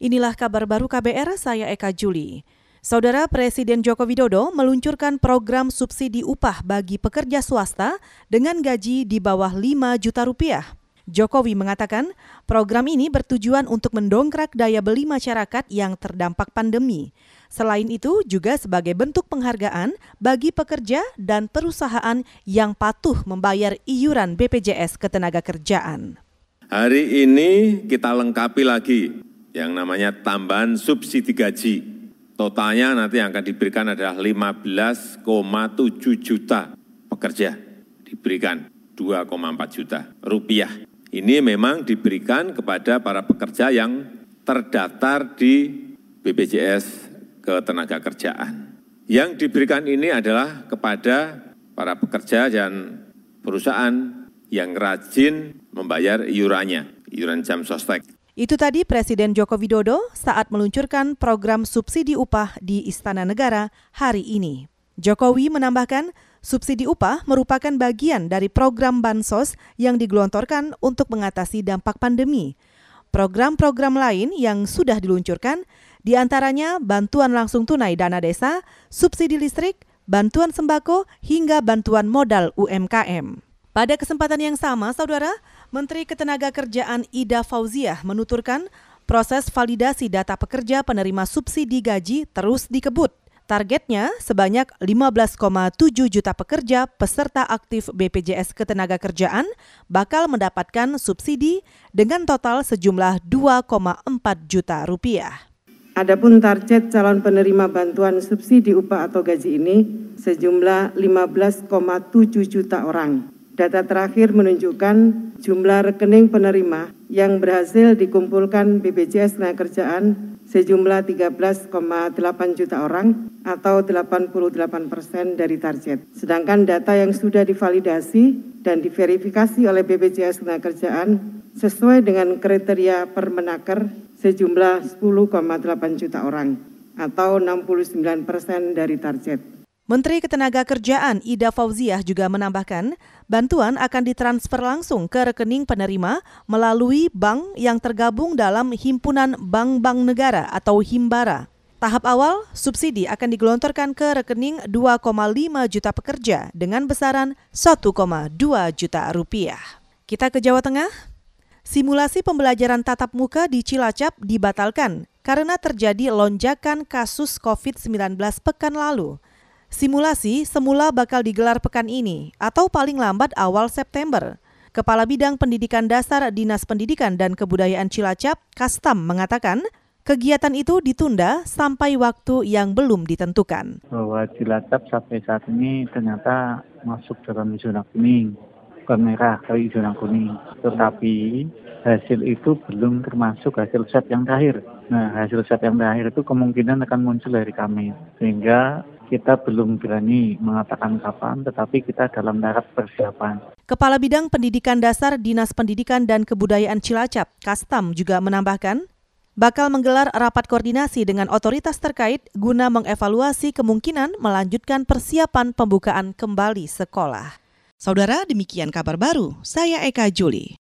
Inilah kabar baru KBR, saya Eka Juli. Saudara Presiden Joko Widodo meluncurkan program subsidi upah bagi pekerja swasta dengan gaji di bawah 5 juta rupiah. Jokowi mengatakan program ini bertujuan untuk mendongkrak daya beli masyarakat yang terdampak pandemi. Selain itu juga sebagai bentuk penghargaan bagi pekerja dan perusahaan yang patuh membayar iuran BPJS Ketenagakerjaan. Hari ini kita lengkapi lagi yang namanya tambahan subsidi gaji. Totalnya nanti yang akan diberikan adalah 15,7 juta pekerja diberikan 2,4 juta rupiah. Ini memang diberikan kepada para pekerja yang terdaftar di BPJS Ketenagakerjaan. Yang diberikan ini adalah kepada para pekerja dan perusahaan yang rajin membayar iurannya, iuran jam sostek. Itu tadi Presiden Joko Widodo saat meluncurkan program subsidi upah di Istana Negara hari ini. Jokowi menambahkan, subsidi upah merupakan bagian dari program bansos yang digelontorkan untuk mengatasi dampak pandemi. Program-program lain yang sudah diluncurkan di antaranya bantuan langsung tunai dana desa, subsidi listrik, bantuan sembako, hingga bantuan modal UMKM. Pada kesempatan yang sama, Saudara, Menteri Ketenagakerjaan Ida Fauziah menuturkan proses validasi data pekerja penerima subsidi gaji terus dikebut. Targetnya sebanyak 15,7 juta pekerja peserta aktif BPJS Ketenagakerjaan bakal mendapatkan subsidi dengan total sejumlah 2,4 juta rupiah. Adapun target calon penerima bantuan subsidi upah atau gaji ini sejumlah 15,7 juta orang. Data terakhir menunjukkan jumlah rekening penerima yang berhasil dikumpulkan BPJS Ketenagakerjaan sejumlah 13,8 juta orang atau 88 persen dari target. Sedangkan data yang sudah divalidasi dan diverifikasi oleh BPJS Ketenagakerjaan sesuai dengan kriteria Permenaker sejumlah 10,8 juta orang atau 69 persen dari target. Menteri Ketenagakerjaan Ida Fauziah juga menambahkan, bantuan akan ditransfer langsung ke rekening penerima melalui bank yang tergabung dalam Himpunan Bank-Bank Negara atau Himbara. Tahap awal, subsidi akan digelontorkan ke rekening 2,5 juta pekerja dengan besaran 1,2 juta rupiah. Kita ke Jawa Tengah. Simulasi pembelajaran tatap muka di Cilacap dibatalkan karena terjadi lonjakan kasus COVID-19 pekan lalu. Simulasi semula bakal digelar pekan ini atau paling lambat awal September. Kepala Bidang Pendidikan Dasar Dinas Pendidikan dan Kebudayaan Cilacap, Kastam, mengatakan kegiatan itu ditunda sampai waktu yang belum ditentukan. Bahwa Cilacap sampai saat ini ternyata masuk dalam zona kuning, bukan merah, tapi zona kuning. Tetapi hasil itu belum termasuk hasil set yang terakhir. Nah, hasil set yang terakhir itu kemungkinan akan muncul dari kami. Sehingga kita belum berani mengatakan kapan, tetapi kita dalam tahap persiapan. Kepala Bidang Pendidikan Dasar Dinas Pendidikan dan Kebudayaan Cilacap, Kastam, juga menambahkan, bakal menggelar rapat koordinasi dengan otoritas terkait guna mengevaluasi kemungkinan melanjutkan persiapan pembukaan kembali sekolah. Saudara, demikian kabar baru. Saya Eka Juli.